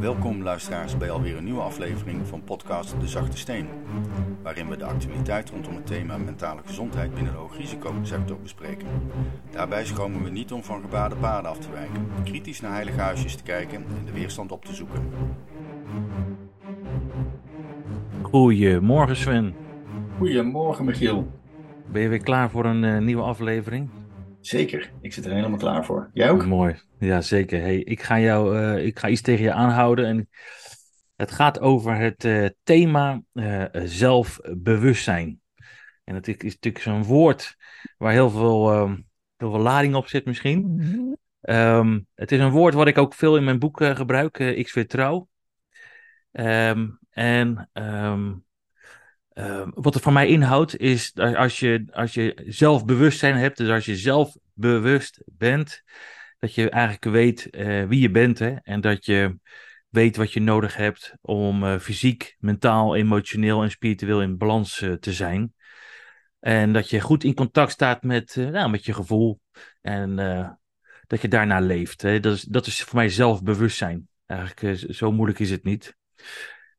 Welkom luisteraars bij alweer een nieuwe aflevering van podcast De Zachte Steen, waarin we de actualiteit rondom het thema mentale gezondheid binnen de hoogrisicosector bespreken. Daarbij schromen we niet om van gebaarde paden af te wijken, kritisch naar heilige huisjes te kijken en de weerstand op te zoeken. Goedemorgen Sven. Goedemorgen Michiel. Ben je weer klaar voor een uh, nieuwe aflevering? Zeker, ik zit er helemaal klaar voor. Jij ook? Mooi, ja zeker. Hey, ik, ga jou, uh, ik ga iets tegen je aanhouden. En het gaat over het uh, thema zelfbewustzijn. En het is natuurlijk zo'n woord waar heel veel, heel veel lading op zit misschien. Um, het is een woord wat ik ook veel in mijn boek gebruik, Ik Weer Trouw. Um, en um, uh, wat het voor mij inhoudt, is als je, als je zelfbewustzijn hebt, dus als je zelfbewust bent, dat je eigenlijk weet uh, wie je bent hè, en dat je weet wat je nodig hebt om uh, fysiek, mentaal, emotioneel en spiritueel in balans uh, te zijn. En dat je goed in contact staat met, nou, met je gevoel en dat je daarna leeft. Hè. Dat, is, dat is voor mij zelfbewustzijn. Eigenlijk, zo moeilijk is het niet.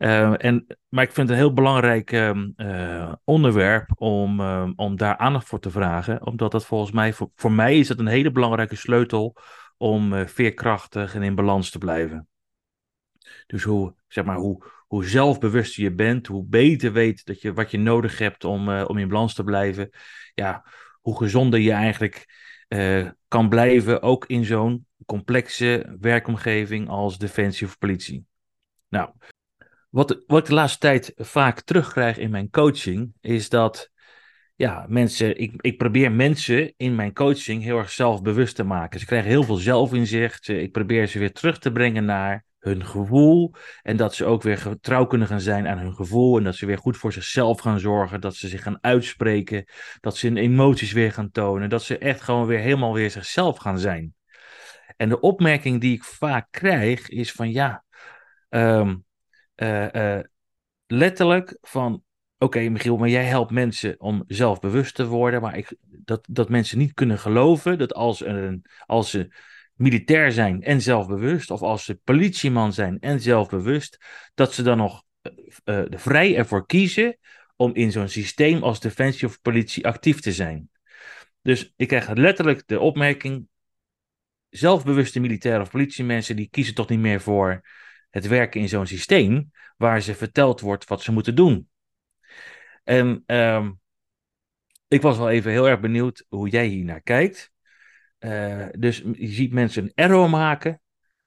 Uh, en, maar ik vind het een heel belangrijk uh, onderwerp om, uh, om daar aandacht voor te vragen. Omdat dat volgens mij, voor, voor mij is dat een hele belangrijke sleutel om eh, veerkrachtig en in balans te blijven. Dus hoe, zeg maar, hoe, hoe zelfbewuster je bent, hoe beter weet dat je wat je nodig hebt om, om in balans te blijven. Ja, hoe gezonder je eigenlijk kan blijven, ook in zo'n complexe werkomgeving als defensie of politie. Nou, wat, wat ik de laatste tijd vaak terugkrijg in mijn coaching, is dat ja, mensen, ik, ik probeer mensen in mijn coaching heel erg zelfbewust te maken. Ze krijgen heel veel zelfinzicht. Ik probeer ze weer terug te brengen naar hun gevoel. En dat ze ook weer getrouw kunnen gaan zijn aan hun gevoel. En dat ze weer goed voor zichzelf gaan zorgen. Dat ze zich gaan uitspreken. Dat ze hun emoties weer gaan tonen. Dat ze echt gewoon weer helemaal weer zichzelf gaan zijn. En de opmerking die ik vaak krijg is van ja, um, uh, letterlijk van. Oké, Michiel, maar jij helpt mensen om zelfbewust te worden. Maar ik, dat, dat mensen niet kunnen geloven dat als, een, als ze militair zijn en zelfbewust, of als ze politieman zijn en zelfbewust, dat ze dan nog uh, vrij ervoor kiezen om in zo'n systeem als defensie of politie actief te zijn. Dus ik krijg letterlijk de opmerking: zelfbewuste militaire of politiemensen die kiezen toch niet meer voor het werken in zo'n systeem waar ze verteld wordt wat ze moeten doen. En um, ik was wel even heel erg benieuwd hoe jij hier naar kijkt. Uh, dus je ziet mensen een error maken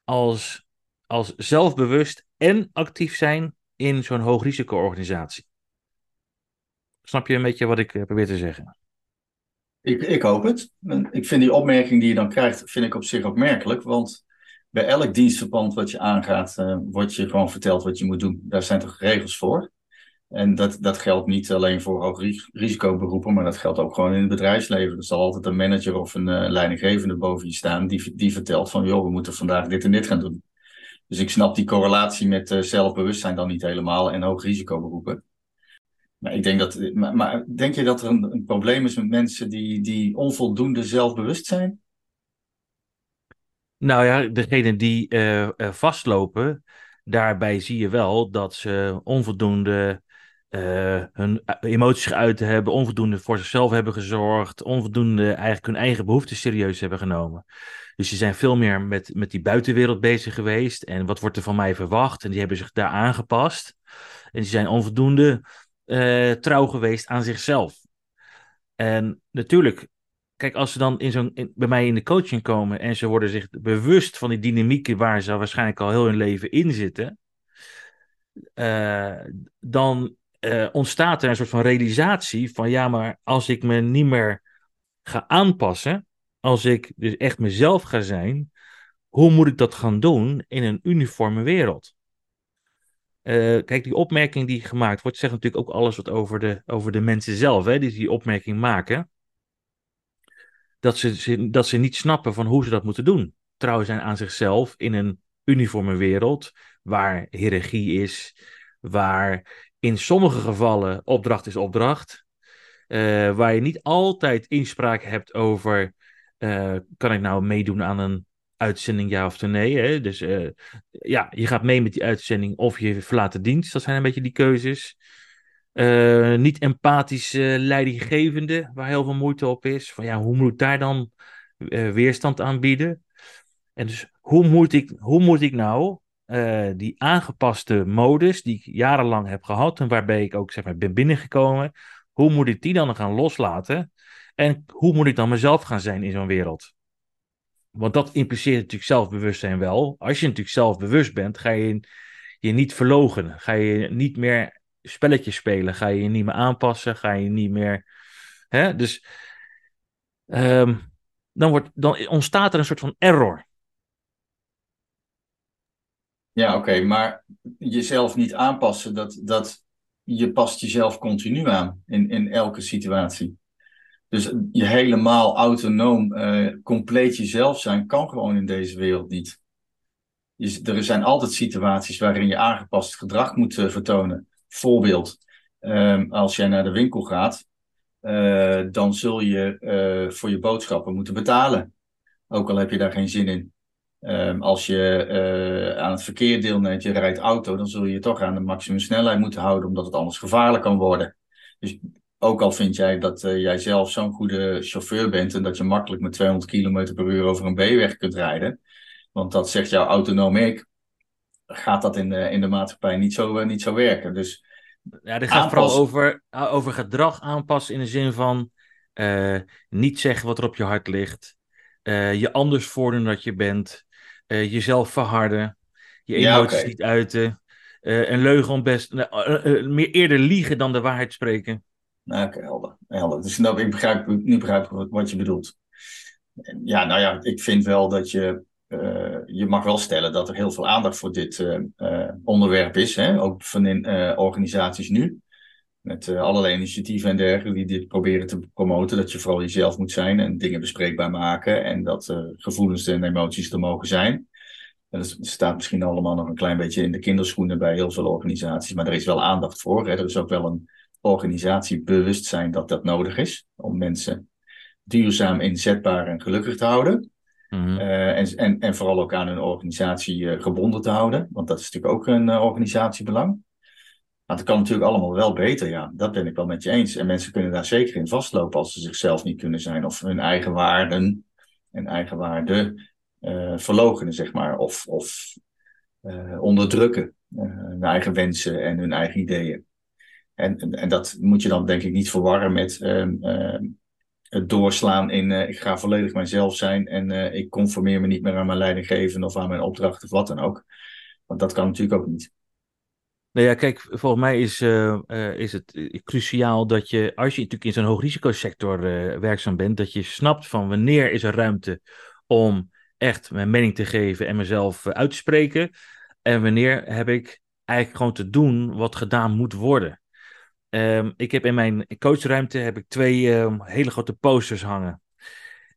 als, als zelfbewust en actief zijn in zo'n hoogrisico-organisatie. Snap je een beetje wat ik uh, probeer te zeggen? Ik, ik hoop het. Ik vind die opmerking die je dan krijgt, vind ik op zich opmerkelijk. Want bij elk dienstverband wat je aangaat, uh, wordt je gewoon verteld wat je moet doen. Daar zijn toch regels voor. En dat, dat geldt niet alleen voor hoog risicoberoepen, maar dat geldt ook gewoon in het bedrijfsleven. Er zal altijd een manager of een uh, leidinggevende boven je staan die, die vertelt van, joh, we moeten vandaag dit en dit gaan doen. Dus ik snap die correlatie met uh, zelfbewustzijn dan niet helemaal en hoog risicoberoepen. Maar ik denk dat, maar, maar denk je dat er een, een probleem is met mensen die, die onvoldoende zelfbewust zijn? Nou ja, degene die uh, vastlopen, daarbij zie je wel dat ze onvoldoende uh, hun emoties geuit hebben, onvoldoende voor zichzelf hebben gezorgd, onvoldoende eigenlijk hun eigen behoeften serieus hebben genomen. Dus die zijn veel meer met, met die buitenwereld bezig geweest en wat wordt er van mij verwacht en die hebben zich daar aangepast. En die zijn onvoldoende trouw geweest aan zichzelf. En natuurlijk kijk, als ze dan in zo'n, bij mij in de coaching komen en ze worden zich bewust van die dynamieken waar ze waarschijnlijk al heel hun leven in zitten, uh, dan uh, ontstaat er een soort van realisatie van ja, maar als ik me niet meer ga aanpassen, als ik dus echt mezelf ga zijn, hoe moet ik dat gaan doen in een uniforme wereld? Uh, kijk, die opmerking die gemaakt wordt, zegt natuurlijk ook alles wat over de, over de mensen zelf, hè, die die opmerking maken dat ze, dat ze niet snappen van hoe ze dat moeten doen. Trouw zijn aan zichzelf in een uniforme wereld waar hiërarchie is, waar in sommige gevallen opdracht is opdracht, uh, waar je niet altijd inspraak hebt over, uh, kan ik nou meedoen aan een uitzending ja of nee. Hè? Dus uh, ja, je gaat mee met die uitzending of je verlaat de dienst. Dat zijn een beetje die keuzes. Uh, niet empathische leidinggevende, waar heel veel moeite op is. Van ja, hoe moet daar dan uh, weerstand aan bieden? En dus hoe moet ik, hoe moet ik nou die aangepaste modus die ik jarenlang heb gehad en waarbij ik ook zeg maar, ben binnengekomen, hoe moet ik die dan gaan loslaten? En hoe moet ik dan mezelf gaan zijn in zo'n wereld? Want dat impliceert natuurlijk zelfbewustzijn wel. Als je natuurlijk zelfbewust bent, ga je je niet verlogen. Ga je niet meer spelletjes spelen. Ga je je niet meer aanpassen. Ga je niet meer. Hè? Dus um, dan, wordt, dan ontstaat er een soort van error. Ja, oké, maar jezelf niet aanpassen, dat, dat je past jezelf continu aan in, in elke situatie. Dus je helemaal autonoom, uh, compleet jezelf zijn, kan gewoon in deze wereld niet. Er zijn altijd situaties waarin je aangepast gedrag moet uh, vertonen. Voorbeeld, um, als jij naar de winkel gaat, uh, dan zul je voor je boodschappen moeten betalen. Ook al heb je daar geen zin in. Um, als je aan het verkeer deelneemt, je rijdt auto, dan zul je toch aan de maximum snelheid moeten houden, omdat het anders gevaarlijk kan worden. Dus ook al vind jij dat jij zelf zo'n goede chauffeur bent en dat je makkelijk met 200 km per uur over een B-weg kunt rijden, want dat zegt jouw autonoom ik, gaat dat in de, in de maatschappij niet zo, uh, niet zo werken. Dus ja, dit gaat vooral over, over gedrag aanpassen in de zin van uh, niet zeggen wat er op je hart ligt, je anders voordoen dat je bent, jezelf verharden, je emoties ja, okay. niet uiten, een leugen om best, meer eerder liegen dan de waarheid spreken. Nou, oké, helder. helder. Dus nou, ik begrijp, nu begrijp ik wat je bedoelt. Ja, nou ja, ik vind wel dat je. Uh, je mag wel stellen dat er heel veel aandacht voor dit uh, uh, onderwerp is. Hè? Ook van in organisaties nu. Met allerlei initiatieven en dergelijke die dit proberen te promoten. Dat je vooral jezelf moet zijn en dingen bespreekbaar maken. En dat gevoelens en emoties er mogen zijn. En dat staat misschien allemaal nog een klein beetje in de kinderschoenen bij heel veel organisaties. Maar er is wel aandacht voor. Hè? Er is ook wel een organisatie bewust zijn dat dat nodig is om mensen duurzaam inzetbaar en gelukkig te houden. Mm-hmm. Uh, en, en, en vooral ook aan hun organisatie uh, gebonden te houden, want dat is natuurlijk ook een uh, organisatiebelang. Maar het kan natuurlijk allemaal wel beter, ja, dat ben ik wel met je eens. En mensen kunnen daar zeker in vastlopen als ze zichzelf niet kunnen zijn of hun eigen waarden en eigen waarden verlogenen, zeg maar, of, of onderdrukken, hun eigen wensen en hun eigen ideeën. En, en dat moet je dan denk ik niet verwarren met uh, uh, het doorslaan in uh, ik ga volledig mijzelf zijn en eh, ik conformeer me niet meer aan mijn leidinggevende of aan mijn opdracht of wat dan ook. Want dat kan natuurlijk ook niet. Nou ja, kijk, volgens mij is, is het cruciaal dat je, als je natuurlijk in zo'n hoogrisicosector werkzaam bent, dat je snapt van wanneer is er ruimte om echt mijn mening te geven en mezelf uit te spreken. En wanneer heb ik eigenlijk gewoon te doen wat gedaan moet worden. Um, ik heb in mijn coachruimte heb ik twee um, hele grote posters hangen.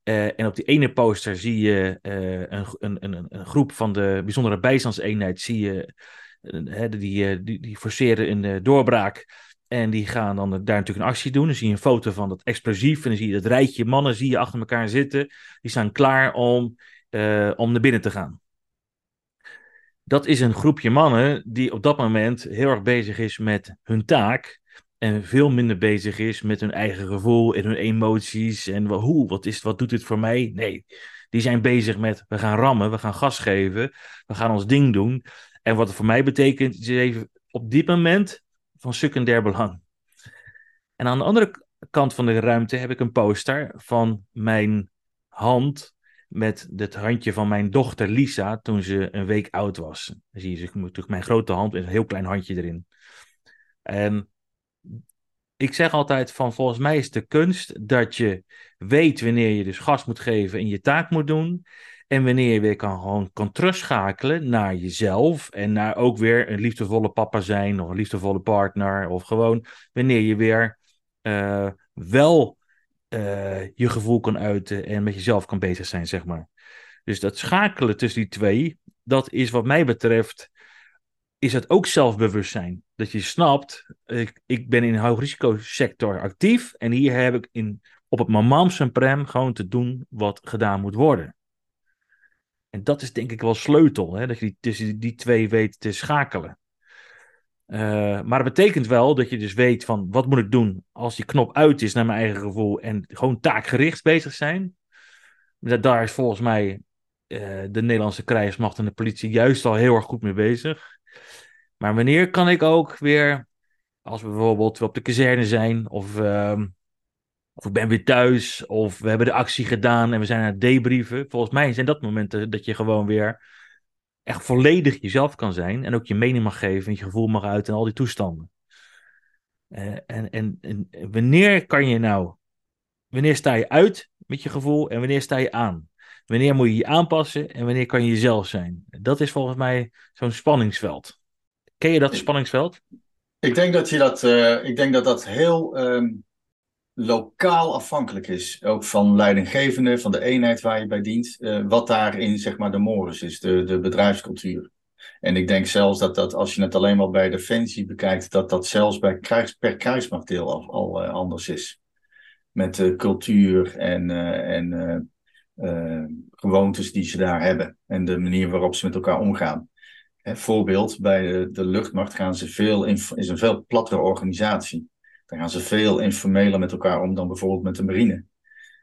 Uh, en op die ene poster zie je uh, een, een, een, een, groep van de bijzondere bijstandseenheid. Zie je, uh, die, die, die forceren een doorbraak. En die gaan dan daar natuurlijk een actie doen. Dan zie je een foto van dat explosief. En dan zie je dat rijtje mannen zie je achter elkaar zitten. Die staan klaar om, om naar binnen te gaan. Dat is een groepje mannen die op dat moment heel erg bezig is met hun taak. En veel minder bezig is met hun eigen gevoel en hun emoties. En hoe, wat, is, wat doet dit voor mij? Nee, die zijn bezig met we gaan rammen, we gaan gas geven, we gaan ons ding doen. En wat het voor mij betekent, is even op dit moment van secundair belang. En aan de andere kant van de ruimte heb ik een poster van mijn hand met het handje van mijn dochter Lisa toen ze een week oud was. Dan zie je natuurlijk mijn grote hand met een heel klein handje erin. En ik zeg altijd van volgens mij is de kunst dat je weet wanneer je dus gas moet geven en je taak moet doen. En wanneer je weer kan, gewoon kan terugschakelen naar jezelf. En naar ook weer een liefdevolle papa zijn of een liefdevolle partner. Of gewoon wanneer je weer uh, wel uh, je gevoel kan uiten en met jezelf kan bezig zijn, zeg maar. Dus dat schakelen tussen die twee, dat is wat mij betreft is het ook zelfbewustzijn. Dat je snapt, ik, ik ben in een hoogrisicosector actief en hier heb ik in, op het mamam prem gewoon te doen wat gedaan moet worden. En dat is denk ik wel sleutel, hè? dat je die, tussen die twee weet te schakelen. Uh, maar dat betekent wel dat je dus weet van wat moet ik doen als die knop uit is naar mijn eigen gevoel en gewoon taakgericht bezig zijn. Dat, daar is volgens mij uh, de Nederlandse krijgsmacht en de politie juist al heel erg goed mee bezig. Maar wanneer kan ik ook weer, als we bijvoorbeeld op de kazerne zijn of uh, of ik ben weer thuis. Of we hebben de actie gedaan en we zijn aan het debrieven. Volgens mij zijn dat momenten dat je gewoon weer echt volledig jezelf kan zijn. En ook je mening mag geven en je gevoel mag uit en al die toestanden. Uh, en, en, en wanneer kan je nou... Wanneer sta je uit met je gevoel en wanneer sta je aan? Wanneer moet je je aanpassen en wanneer kan je jezelf zijn? Dat is volgens mij zo'n spanningsveld. Ken je dat spanningsveld? Ik denk dat je dat, uh, ik denk dat, dat heel um, lokaal afhankelijk is. Ook van leidinggevende, van de eenheid waar je bij dient. Uh, wat daarin zeg maar de morus is, de, de bedrijfscultuur. En ik denk zelfs dat dat, als je het alleen maar bij Defensie bekijkt, dat dat zelfs bij krijgs, per krijgsmachtdeel al, al uh, anders is. Met de cultuur en, en gewoontes die ze daar hebben. En de manier waarop ze met elkaar omgaan. Hè, voorbeeld, bij de, de luchtmacht gaan ze veel, is een veel plattere organisatie. Dan gaan ze veel informeler met elkaar om dan bijvoorbeeld met de marine.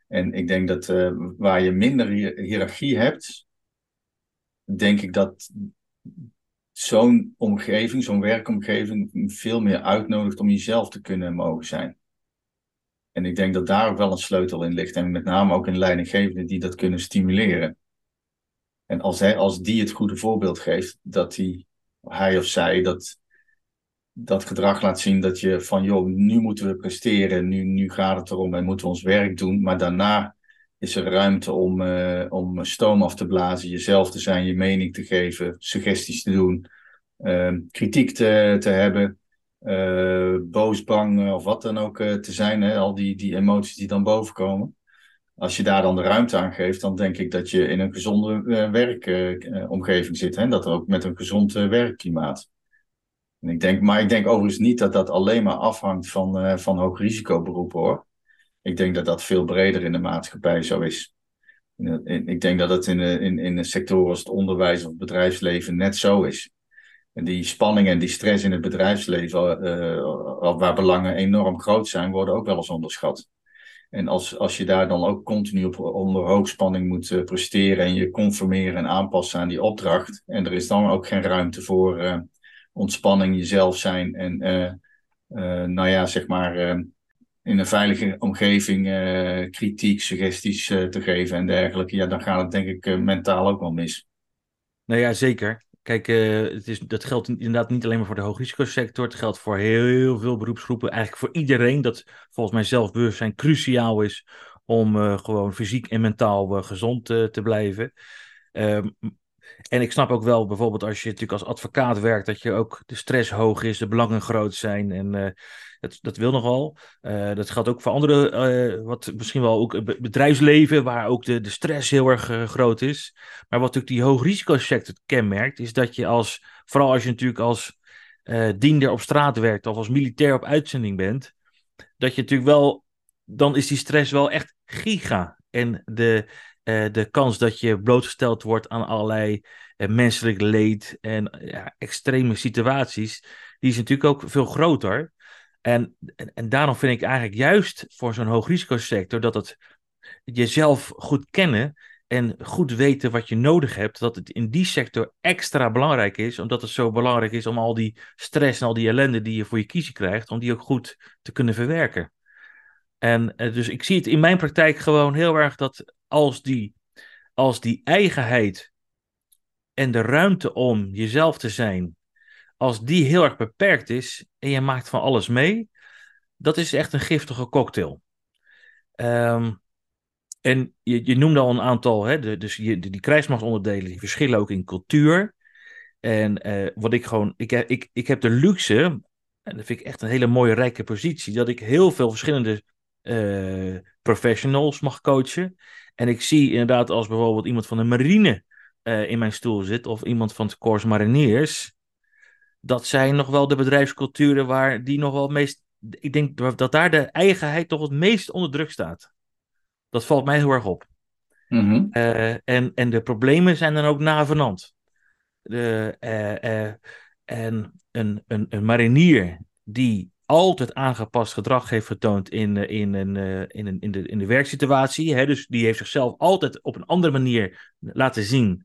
En ik denk dat uh, waar je minder hiërarchie hebt, denk ik dat zo'n omgeving, zo'n werkomgeving, veel meer uitnodigt om jezelf te kunnen mogen zijn. En ik denk dat daar ook wel een sleutel in ligt. En met name ook in leidinggevenden die dat kunnen stimuleren. En als, hij, als die het goede voorbeeld geeft, dat hij, hij of zij dat dat gedrag laat zien dat je van, joh, nu moeten we presteren, nu, nu gaat het erom en moeten we ons werk doen, maar daarna is er ruimte om, uh, om stoom af te blazen, jezelf te zijn, je mening te geven, suggesties te doen, uh, kritiek te, te hebben, uh, boos, bang of wat dan ook te zijn, hè? al die, die emoties die dan bovenkomen. Als je daar dan de ruimte aan geeft, dan denk ik dat je in een gezonde werkomgeving zit. Hè? Dat ook met een gezond werkklimaat. En ik denk, maar ik denk overigens niet dat dat alleen maar afhangt van, van hoogrisicoberoepen hoor. Ik denk dat dat veel breder in de maatschappij zo is. Ik denk dat het in, in, in sectoren als het onderwijs of het bedrijfsleven net zo is. En die spanning en die stress in het bedrijfsleven, uh, waar belangen enorm groot zijn, worden ook wel eens onderschat. En als, als je daar dan ook continu op, onder hoogspanning moet uh, presteren en je conformeren en aanpassen aan die opdracht, en er is dan ook geen ruimte voor, ontspanning, jezelf zijn en nou ja, zeg maar in een veilige omgeving kritiek, suggesties te geven en dergelijke, ja, dan gaat het denk ik mentaal ook wel mis. Nou ja, zeker. Kijk, het is, dat geldt inderdaad niet alleen maar voor de hoogrisicosector. Het geldt voor heel, veel beroepsgroepen. Eigenlijk voor iedereen dat volgens mij zelfbewustzijn cruciaal is om gewoon fysiek en mentaal gezond te blijven. Ehm, en ik snap ook wel, bijvoorbeeld als je natuurlijk als advocaat werkt, dat je ook de stress hoog is, de belangen groot zijn. En dat, dat wil nogal. Uh, dat geldt ook voor andere, uh, wat misschien wel ook bedrijfsleven, waar ook de, de stress heel erg groot is. Maar wat natuurlijk die hoogrisicosector kenmerkt, is dat je als, vooral als je natuurlijk als diender op straat werkt of als militair op uitzending bent, dat je natuurlijk wel, dan is die stress wel echt giga. En de, de kans dat je blootgesteld wordt aan allerlei menselijk leed en extreme situaties, die is natuurlijk ook veel groter. En, en, en daarom vind ik eigenlijk juist voor zo'n hoogrisicosector dat het jezelf goed kennen en goed weten wat je nodig hebt, dat het in die sector extra belangrijk is, omdat het zo belangrijk is om al die stress en al die ellende die je voor je kiezen krijgt, om die ook goed te kunnen verwerken. En uh, dus ik zie het in mijn praktijk gewoon heel erg dat als die, als die eigenheid en de ruimte om jezelf te zijn, als die heel erg beperkt is en je maakt van alles mee, dat is echt een giftige cocktail. Um, en je, je noemde al een aantal, hè, dus je, die krijgsmachtsonderdelen, die verschillen ook in cultuur. En uh, wat ik gewoon, ik, ik, ik heb de luxe, en dat vind ik echt een hele mooie, rijke positie, dat ik heel veel verschillende uh, professionals mag coachen. En ik zie inderdaad als bijvoorbeeld iemand van de marine in mijn stoel zit, of iemand van het Corps Mariniers, dat zijn nog wel de bedrijfsculturen waar die nog wel het meest. Ik denk dat daar de eigenheid toch het meest onder druk staat. Dat valt mij heel erg op. Mm en, en de problemen zijn dan ook navenant. De, en een, een, een marinier die altijd aangepast gedrag heeft getoond in, in, in, in, in, in, de, in de werksituatie. Hè? Dus die heeft zichzelf altijd op een andere manier laten zien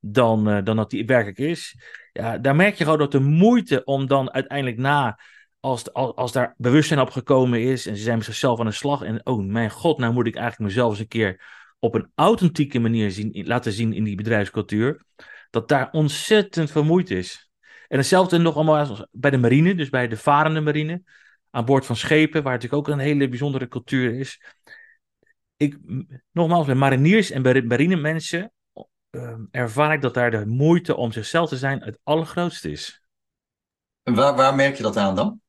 dan, uh, dan dat die werkelijk is. Ja, daar merk je gewoon dat de moeite om dan uiteindelijk na, als, als, als daar bewustzijn op gekomen is en ze zijn met zichzelf aan de slag en oh mijn god, nou moet ik eigenlijk mezelf eens een keer op een authentieke manier zien, laten zien in die bedrijfscultuur, dat daar ontzettend veel moeite is. En hetzelfde nog allemaal bij de marine, dus bij de varende marine, aan boord van schepen, waar natuurlijk ook een hele bijzondere cultuur is. Ik, nogmaals, bij mariniers en bij marinemensen uh, ervaar ik dat daar de moeite om zichzelf te zijn het allergrootste is. En waar, waar merk je dat aan dan?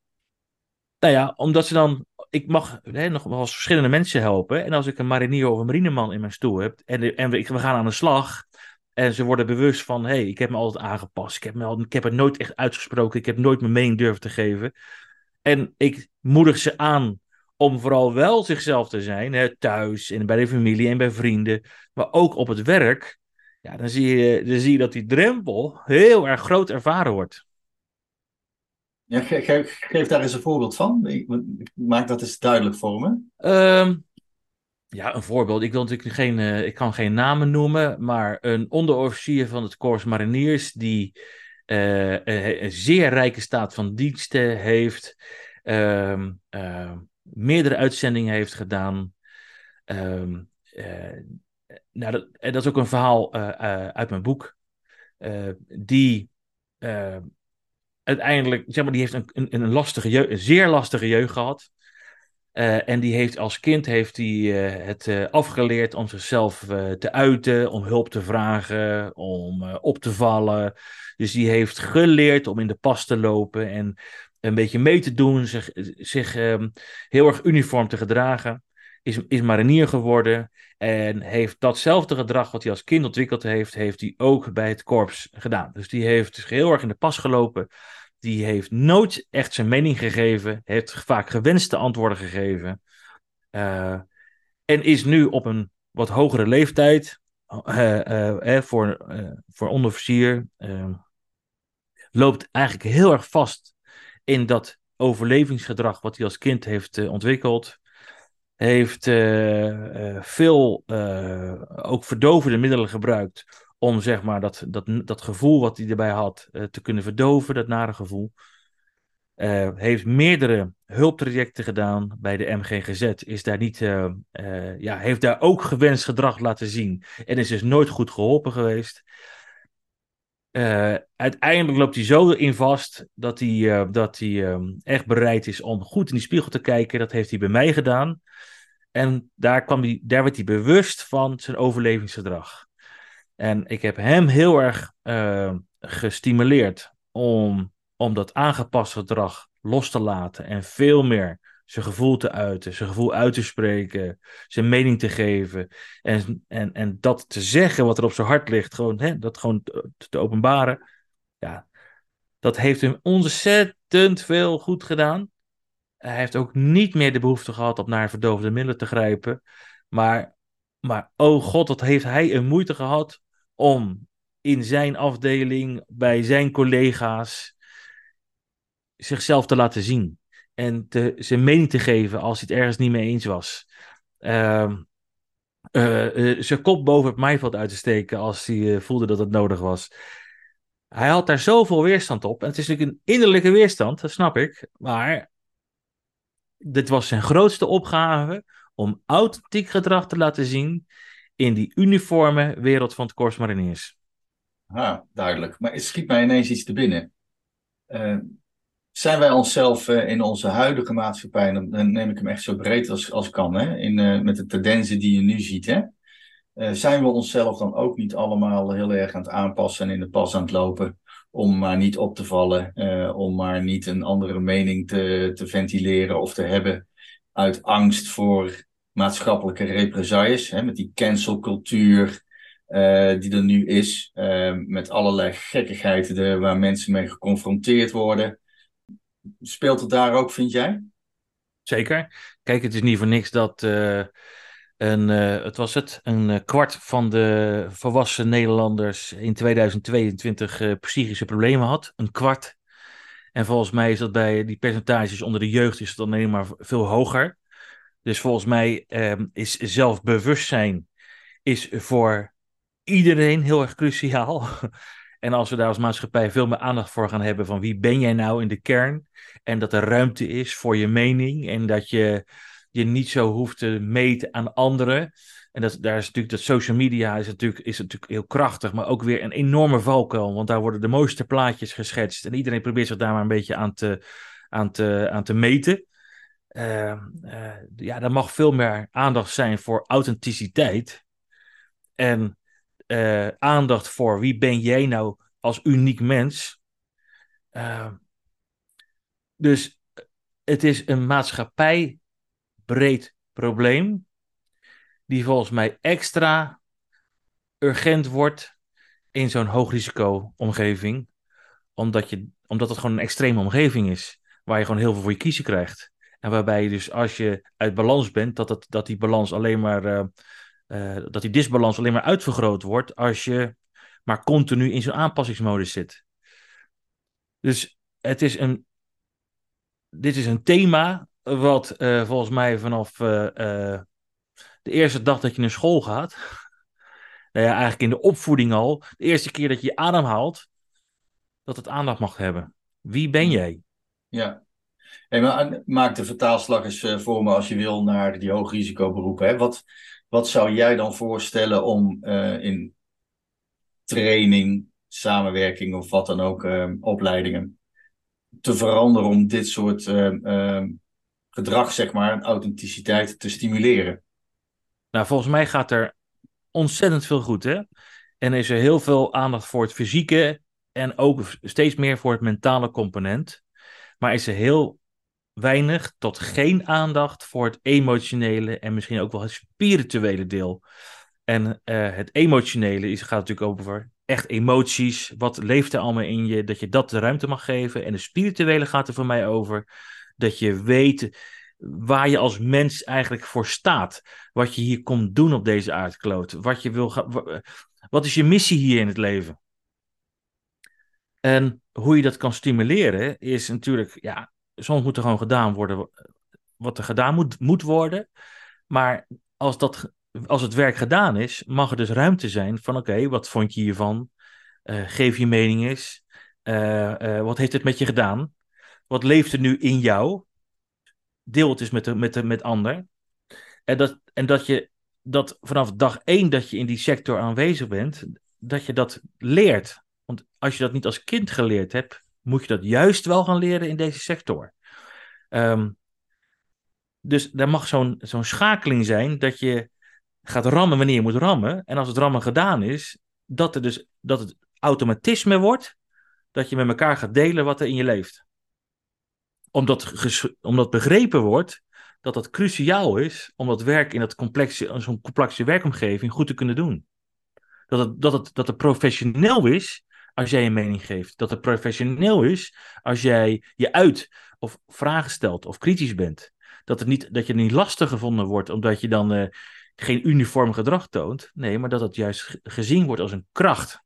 Nou ja, omdat ze dan. Ik mag hè, nog wel eens verschillende mensen helpen. En als ik een marinier of een marineman in mijn stoel heb. En, en we, we gaan aan de slag. En ze worden bewust van: hé, hey, ik heb me altijd aangepast. Ik heb, me ik heb het nooit echt uitgesproken. Ik heb nooit mijn mening durven te geven. En ik moedig ze aan om vooral wel zichzelf te zijn. Hè, thuis en bij de familie en bij vrienden. Maar ook op het werk. Ja, dan zie je, dan zie je dat die drempel heel erg groot ervaren wordt. Ja, geef, geef daar eens een voorbeeld van. Maak dat eens duidelijk voor me. Um, ja, een voorbeeld. Ik, wil natuurlijk geen, uh, ik kan geen namen noemen, maar een onderofficier van het Corps Mariniers die uh, een, een, zeer rijke staat van diensten heeft, uh, meerdere uitzendingen heeft gedaan. Ehm, nou, dat, dat, is ook een verhaal uit mijn boek, die uiteindelijk, zeg maar, die heeft een, een, een lastige een zeer lastige jeugd gehad. En die heeft als kind heeft uh, het afgeleerd om zichzelf te uiten, om hulp te vragen, om op te vallen. Dus die heeft geleerd om in de pas te lopen en een beetje mee te doen, zich, zich um, heel erg uniform te gedragen. Is, is marinier geworden en heeft datzelfde gedrag wat hij als kind ontwikkeld heeft, heeft hij ook bij het korps gedaan. Dus die heeft zich heel erg in de pas gelopen die heeft nooit echt zijn mening gegeven, heeft vaak gewenste antwoorden gegeven. Uh, en is nu op een wat hogere leeftijd uh, uh, voor, voor onderofficier. loopt eigenlijk heel erg vast in dat overlevingsgedrag wat hij als kind heeft ontwikkeld. Heeft veel ook verdovende middelen gebruikt om zeg maar dat, dat, dat gevoel wat hij erbij had te kunnen verdoven, dat nare gevoel. Heeft meerdere hulptrajecten gedaan bij de MGGZ. Is daar niet, ja, heeft daar ook gewenst gedrag laten zien. En is dus nooit goed geholpen geweest. Uiteindelijk loopt hij zo in vast dat hij, dat hij echt bereid is om goed in die spiegel te kijken. Dat heeft hij bij mij gedaan. En daar, kwam hij, daar werd hij bewust van zijn overlevingsgedrag. En ik heb hem heel erg uh, gestimuleerd om, om dat aangepaste gedrag los te laten en veel meer zijn gevoel te uiten, zijn gevoel uit te spreken, zijn mening te geven en, en, en dat te zeggen wat er op zijn hart ligt, gewoon, hè, dat gewoon te, openbaren. Ja, dat heeft hem ontzettend veel goed gedaan. Hij heeft ook niet meer de behoefte gehad om naar verdovende middelen te grijpen. Maar, maar oh god, wat heeft hij een moeite gehad om in zijn afdeling, bij zijn collega's, zichzelf te laten zien. En te, zijn mening te geven als hij het ergens niet mee eens was. Uh, uh, zijn kop boven het maaiveld uit te steken als hij uh, voelde dat het nodig was. Hij had daar zoveel weerstand op. En het is natuurlijk een innerlijke weerstand, dat snap ik. Maar dit was zijn grootste opgave om authentiek gedrag te laten zien in die uniforme wereld van het Corps Mariniers. Ah, duidelijk. Maar het schiet mij ineens iets te binnen. Zijn wij onszelf uh, in onze huidige maatschappij, dan, dan, neem ik hem echt zo breed als, als kan, hè? In, uh, met de tendensen die je nu ziet, hè? zijn we onszelf dan ook niet allemaal heel erg aan het aanpassen en in de pas aan het lopen? Om maar niet op te vallen, om maar niet een andere mening te, te ventileren of te hebben uit angst voor maatschappelijke represailles, hè, met die cancelcultuur die er nu is, met allerlei gekkigheid de, waar mensen mee geconfronteerd worden. Speelt het daar ook, vind jij? Zeker. Kijk, het is niet voor niks dat, uh, een, uh, het was het, een uh, kwart van de volwassen Nederlanders in 2022 uh, psychische problemen had. Een kwart. En volgens mij is dat bij die percentages onder de jeugd is het dan alleen maar veel hoger. Dus volgens mij um, is zelfbewustzijn is voor iedereen heel erg cruciaal. En als we daar als maatschappij veel meer aandacht voor gaan hebben van wie ben jij nou in de kern. En dat er ruimte is voor je mening en dat je je niet zo hoeft te meten aan anderen. En dat, daar is natuurlijk dat social media is natuurlijk, is natuurlijk heel krachtig, maar ook weer een enorme valkuil. Want daar worden de mooiste plaatjes geschetst. En iedereen probeert zich daar maar een beetje aan te, aan te, aan te meten. Uh, uh, ja, er mag veel meer aandacht zijn voor authenticiteit. En uh, aandacht voor wie ben jij nou als uniek mens. dus het is een maatschappij breed probleem, die volgens mij extra urgent wordt in zo'n hoogrisico-omgeving, omdat, je, omdat het gewoon een extreme omgeving is, waar je gewoon heel veel voor je kiezen krijgt. En waarbij je dus als je uit balans bent, dat, dat die balans alleen maar, uh, uh, dat die disbalans alleen maar uitvergroot wordt als je maar continu in zo'n aanpassingsmodus zit. Dus het is een, dit is een thema wat uh, volgens mij vanaf uh, uh, de eerste dag dat je naar school gaat, nou ja, eigenlijk in de opvoeding al, de eerste keer dat je je adem haalt, dat het aandacht mag hebben. Wie ben jij? Ja. Hey, maar maak de vertaalslag eens voor me als je wil naar die hoogrisicoberoepen. Hè? Wat, wat zou jij dan voorstellen om in training, samenwerking of wat dan ook, opleidingen te veranderen om dit soort gedrag, zeg maar, en authenticiteit te stimuleren. Nou, volgens mij gaat er ontzettend veel goed, hè? En is er heel veel aandacht voor het fysieke en ook steeds meer voor het mentale component. Maar is er heel weinig tot geen aandacht voor het emotionele en misschien ook wel het spirituele deel. En uh, het emotionele is, gaat natuurlijk over echt emoties. Wat leeft er allemaal in je? Dat je dat de ruimte mag geven. En de spirituele gaat er voor mij over dat je weet waar je als mens eigenlijk voor staat. Wat je hier komt doen op deze aardkloot. Wat, je wil wat is je missie hier in het leven? En hoe je dat kan stimuleren is natuurlijk, ja, soms moet er gewoon gedaan worden wat er gedaan moet, moet worden. Maar als, dat, als het werk gedaan is, mag er dus ruimte zijn van oké, wat vond je hiervan? Uh, geef je mening eens. Uh, wat heeft het met je gedaan? Wat leeft er nu in jou? Deel het eens met, de, met, de, met ander. En, dat, en dat je dat vanaf dag één dat je in die sector aanwezig bent, dat je dat leert. Want als je dat niet als kind geleerd hebt, moet je dat juist wel gaan leren in deze sector. Um, dus er mag zo'n zo'n schakeling zijn dat je gaat rammen wanneer je moet rammen. En als het rammen gedaan is, dat, er dus, dat het automatisme wordt dat je met elkaar gaat delen wat er in je leeft omdat, omdat begrepen wordt dat het cruciaal is om dat werk in dat complexe, zo'n complexe werkomgeving goed te kunnen doen. Dat het, dat, het, dat het professioneel is als jij een mening geeft. Dat het professioneel is als jij je uit of vragen stelt of kritisch bent. Dat, het niet, dat je niet lastig gevonden wordt omdat je dan uh, geen uniform gedrag toont. Nee, maar dat het juist gezien wordt als een kracht.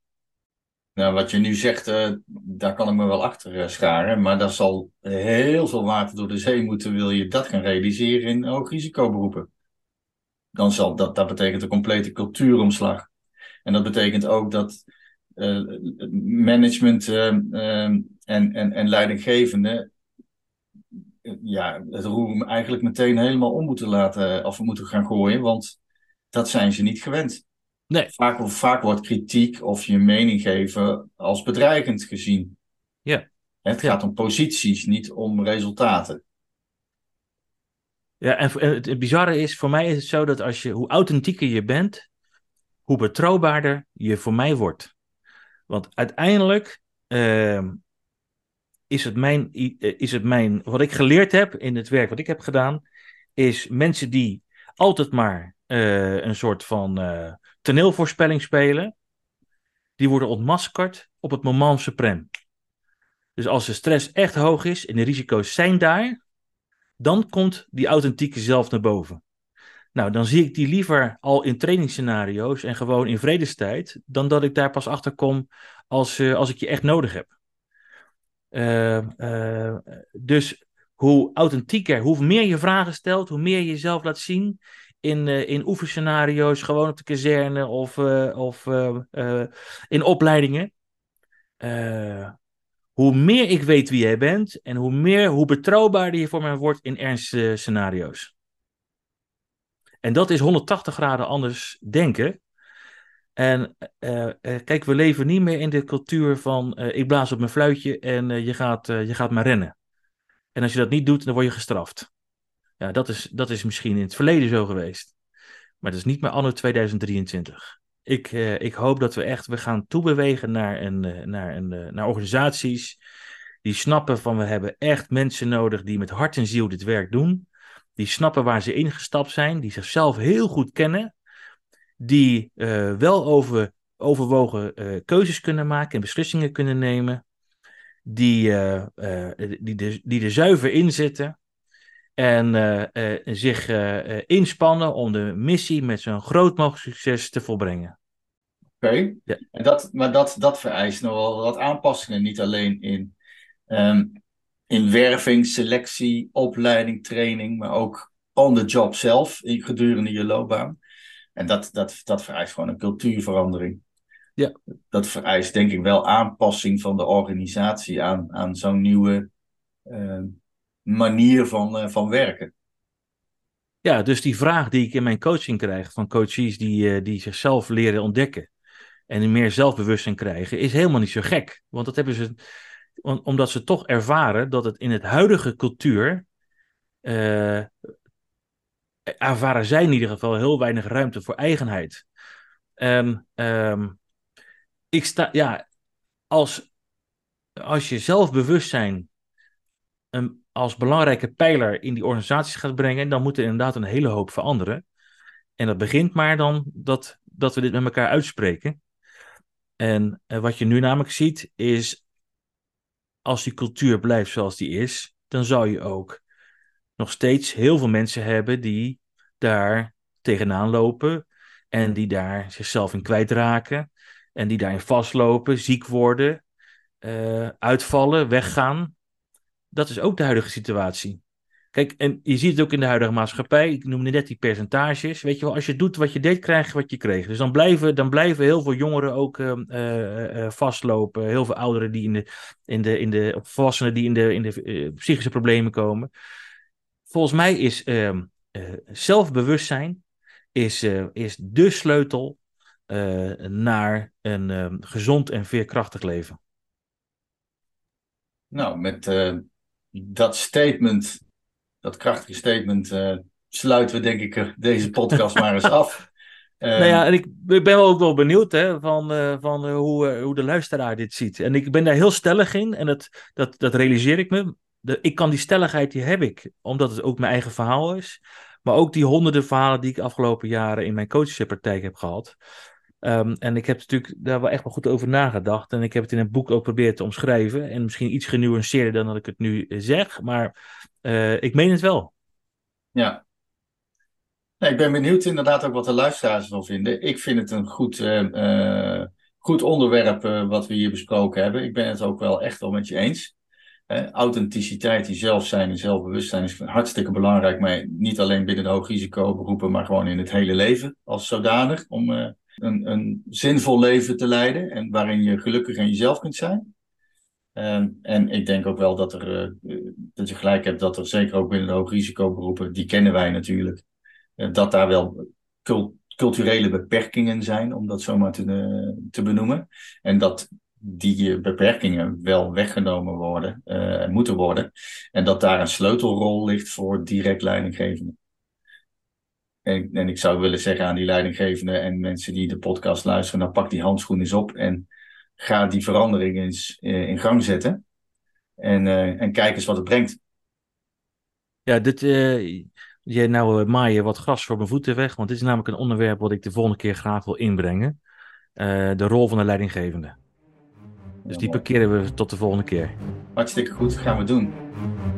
Nou, wat je nu zegt, uh, daar kan ik me wel achter uh, scharen. Maar dat zal heel veel water door de zee moeten, wil je dat gaan realiseren in hoog risicoberoepen. Dan zal dat, dat betekent een complete cultuuromslag. En dat betekent ook dat uh, management en, en, en leidinggevende ja, het roer eigenlijk meteen helemaal om moeten laten of moeten gaan gooien, want dat zijn ze niet gewend. Nee. Vaak, vaak wordt kritiek of je mening geven als bedreigend gezien. Ja. Het gaat om posities, niet om resultaten. Ja, en het bizarre is, voor mij is het zo dat als je, hoe authentieker je bent, hoe betrouwbaarder je voor mij wordt. Want uiteindelijk uh, is, het mijn, is het mijn, wat ik geleerd heb in het werk wat ik heb gedaan, is mensen die altijd maar uh, een soort van uh, toneelvoorspelling spelen, die worden ontmaskerd op het moment suprem. Dus als de stress echt hoog is en de risico's zijn daar, dan komt die authentieke zelf naar boven. Nou, dan zie ik die liever al in trainingsscenario's en gewoon in vredestijd, dan dat ik daar pas achter kom als, uh, als ik je echt nodig heb. Uh, uh, dus hoe authentieker, hoe meer je vragen stelt, hoe meer je jezelf laat zien in, in oefenscenario's, gewoon op de kazerne of, of in opleidingen. hoe meer ik weet wie jij bent en hoe, meer, hoe betrouwbaarder je voor mij wordt in ernstscenario's. En dat is 180 graden anders denken. En uh, uh, kijk, we leven niet meer in de cultuur van uh, ik blaas op mijn fluitje en je, gaat, je gaat maar rennen. En als je dat niet doet, dan word je gestraft. Ja, dat is, dat is misschien in het verleden zo geweest. Maar dat is niet meer anno 2023. Ik, ik hoop dat we echt we gaan toebewegen naar, een, naar, een, naar organisaties die snappen van we hebben echt mensen nodig die met hart en ziel dit werk doen die snappen waar ze ingestapt zijn, die zichzelf heel goed kennen, die uh, wel over, overwogen uh, keuzes kunnen maken en beslissingen kunnen nemen, die, uh, die, de, die er zuiver in zitten en zich inspannen om de missie met zo'n groot mogelijk succes te volbrengen. Oké, ja. en dat, maar dat, dat vereist nog wel wat aanpassingen, niet alleen in um, in werving, selectie, opleiding, training, maar ook on the job zelf gedurende je loopbaan. En dat, dat, dat vereist gewoon een cultuurverandering. Ja. Dat vereist denk ik wel aanpassing van de organisatie aan, aan zo'n nieuwe uh, manier van, uh, van werken. Ja, dus die vraag die ik in mijn coaching krijg van coaches die, uh, die zichzelf leren ontdekken en meer zelfbewustzijn krijgen, is helemaal niet zo gek. Want dat hebben ze omdat ze toch ervaren dat het in het huidige cultuur. Uh, ervaren zij in ieder geval heel weinig ruimte voor eigenheid. En um, ik sta, ja, als, als je zelfbewustzijn een, als belangrijke pijler in die organisaties gaat brengen, dan moet er inderdaad een hele hoop veranderen. En dat begint maar dan dat, dat we dit met elkaar uitspreken. En uh, wat je nu namelijk ziet, is als die cultuur blijft zoals die is, dan zou je ook nog steeds heel veel mensen hebben die daar tegenaan lopen en die daar zichzelf in kwijtraken en die daarin vastlopen, ziek worden, uh, uitvallen, weggaan. Dat is ook de huidige situatie. Kijk, en je ziet het ook in de huidige maatschappij. Ik noemde net die percentages. Weet je wel, als je doet wat je deed, krijg je wat je kreeg. Dus dan blijven, dan blijven heel veel jongeren ook uh, uh, vastlopen. Heel veel ouderen die in de, in de, in de volwassenen die in de, in de psychische problemen komen. Volgens mij is ehm, zelfbewustzijn is, is de sleutel naar een ehm, gezond en veerkrachtig leven. Nou, met dat statement dat krachtige statement uh, sluiten we denk ik deze podcast maar eens af. nou ja, en ik, ik ben ook wel benieuwd hè, van, uh, van uh, hoe, hoe de luisteraar dit ziet. En ik ben daar heel stellig in en dat, dat, dat realiseer ik me. De, ik kan die stelligheid, die heb ik, omdat het ook mijn eigen verhaal is. Maar ook die honderden verhalen die ik de afgelopen jaren in mijn coachingpraktijk heb gehad. Um, en ik heb natuurlijk daar wel echt wel goed over nagedacht. En ik heb het in een boek ook proberen te omschrijven. En misschien iets genuanceerder dan dat ik het nu zeg. Maar uh, ik meen het wel. Ja. Nee, ik ben benieuwd inderdaad ook wat de luisteraars ervan vinden. Ik vind het een goed, uh, uh, goed onderwerp wat we hier besproken hebben. Ik ben het ook wel echt wel met je eens. authenticiteit, die zelf zijn en zelfbewustzijn is hartstikke belangrijk. Maar niet alleen binnen de hoogrisicoberoepen, maar gewoon in het hele leven als zodanig. Om een, een zinvol leven te leiden en waarin je gelukkig en jezelf kunt zijn. Um, en ik denk ook wel dat, er, uh, dat je gelijk hebt dat er zeker ook binnen de hoogrisicoberoepen, die kennen wij natuurlijk, uh, dat daar wel cult culturele beperkingen zijn, om dat zomaar te, uh, te benoemen. En dat die beperkingen wel weggenomen worden en moeten worden. En dat daar een sleutelrol ligt voor direct leidinggevenden. En, en ik zou willen zeggen aan die leidinggevenden en mensen die de podcast luisteren, nou pak die handschoen eens op en ga die verandering eens uh, in gang zetten. En, uh, en kijk eens wat het brengt. Ja, dit, uh, jij nou maaien wat gras voor mijn voeten weg. Want dit is namelijk een onderwerp wat ik de volgende keer graag wil inbrengen. de rol van de leidinggevende. Dus die parkeren we tot de volgende keer. Hartstikke goed, gaan we doen.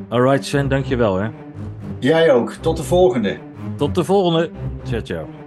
Alright Sven, dankjewel hè. Jij ook, tot de volgende. Tot Tot de volgende. Ciao, ciao.